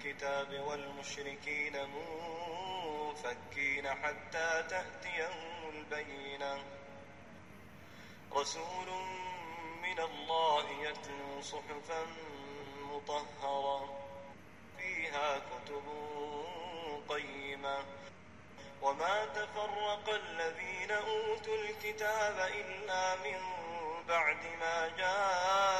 الكتاب والمشركين منفكين حتى تأتيهم البينة. رسول من الله يتلو صحفا مطهرة فيها كتب قيمة. وما تفرق الذين أوتوا الكتاب إلا من بعد ما جاءتهم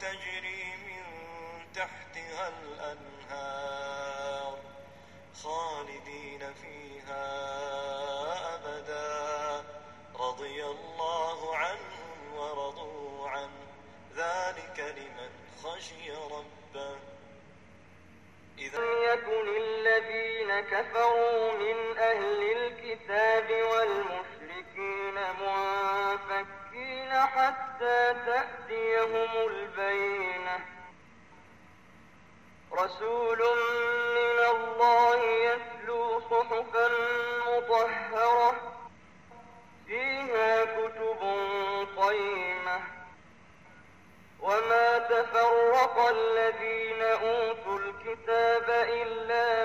تجري من تحتها الأنهار خالدين فيها أبدا. رضي الله عنهم ورضوا عنه. ذلك لمن خشي ربه. إذا يكن الذين كفروا من أهل الكتاب والمشركين منفكين حتى تأتيهم البينة. رسول من الله يتلو صحفا مطهرة. فيها كتب قيمة. وما تفرق الذين أوتوا الكتاب إلا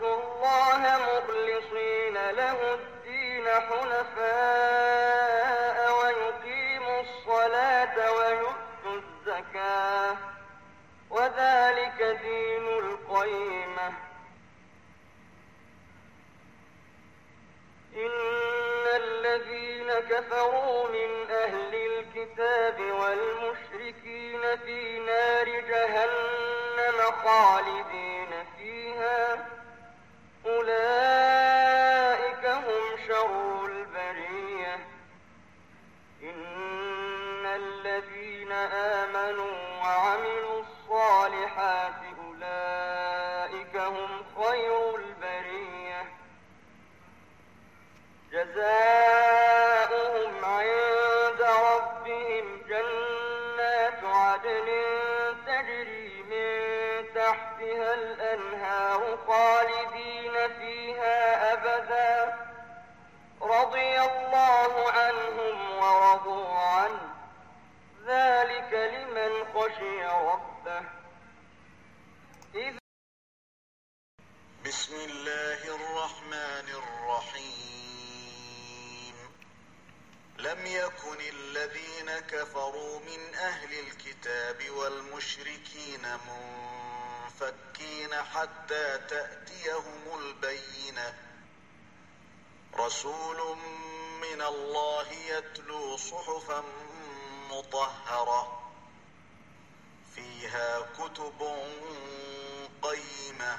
ليعبدوا الله مخلصين له الدين حنفاء ويقيموا الصلاة ويؤتوا الزكاة وذلك دين القيمة. إن الذين كفروا من أهل الكتاب والمشركين في نار جهنم خالدين. وعملوا الصالحات أولئك هم خير البرية جزاؤهم عند ربهم جنات عدن تجري من تحتها الأنهار خالدين فيها أبدا رضي الله عنهم ورضوا عنه لم يكن الذين كفروا من أهل الكتاب والمشركين منفكين حتى تأتيهم البينة رسول من الله يتلو صحفا مطهرة فيها كتب قيمة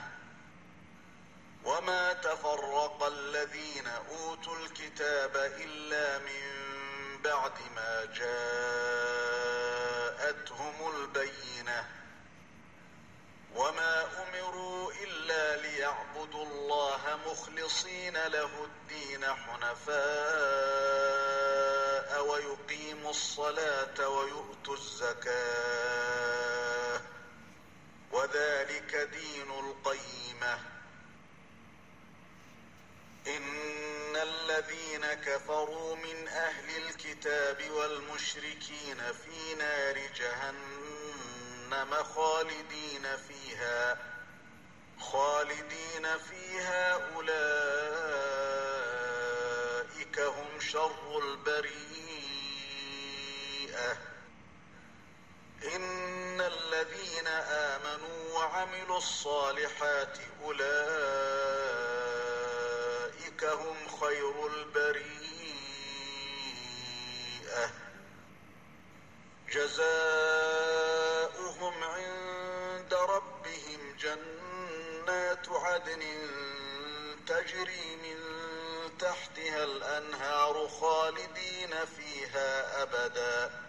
وما تفرق الذين أوتوا الكتاب إلا من بعد ما جاءتهم البينة. وما أمروا إلا ليعبدوا الله مخلصين له الدين حنفاء ويقيموا الصلاة ويؤتوا الزكاة. وذلك دين القيمة إن الذين كفروا من أهل الكتاب والمشركين في نار جهنم خالدين فيها خالدين فيها أولئك هم شر البريئة. إن الذين آمنوا وعملوا الصالحات أولئك هم خير البريئة. جزاؤهم عند ربهم جنات عدن تجري من تحتها الأنهار خالدين فيها أبدا.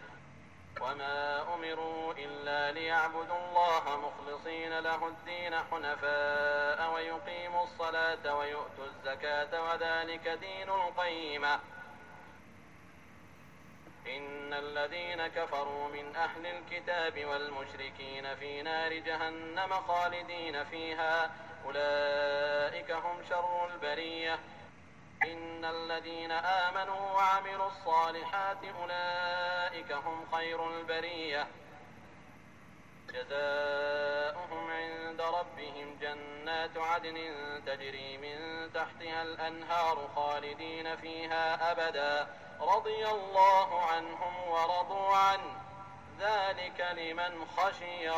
وما أمروا إلا ليعبدوا الله مخلصين له الدين حنفاء ويقيموا الصلاة ويؤتوا الزكاة وذلك دين القيمة إن الذين كفروا من أهل الكتاب والمشركين في نار جهنم خالدين فيها أولئك هم شر البرية إن الذين آمنوا وعملوا الصالحات أولئك هم خير البرية. جزاؤهم عند ربهم جنات عدن تجري من تحتها الأنهار خالدين فيها أبدا. رضي الله عنهم ورضوا عنه. ذلك لمن خشي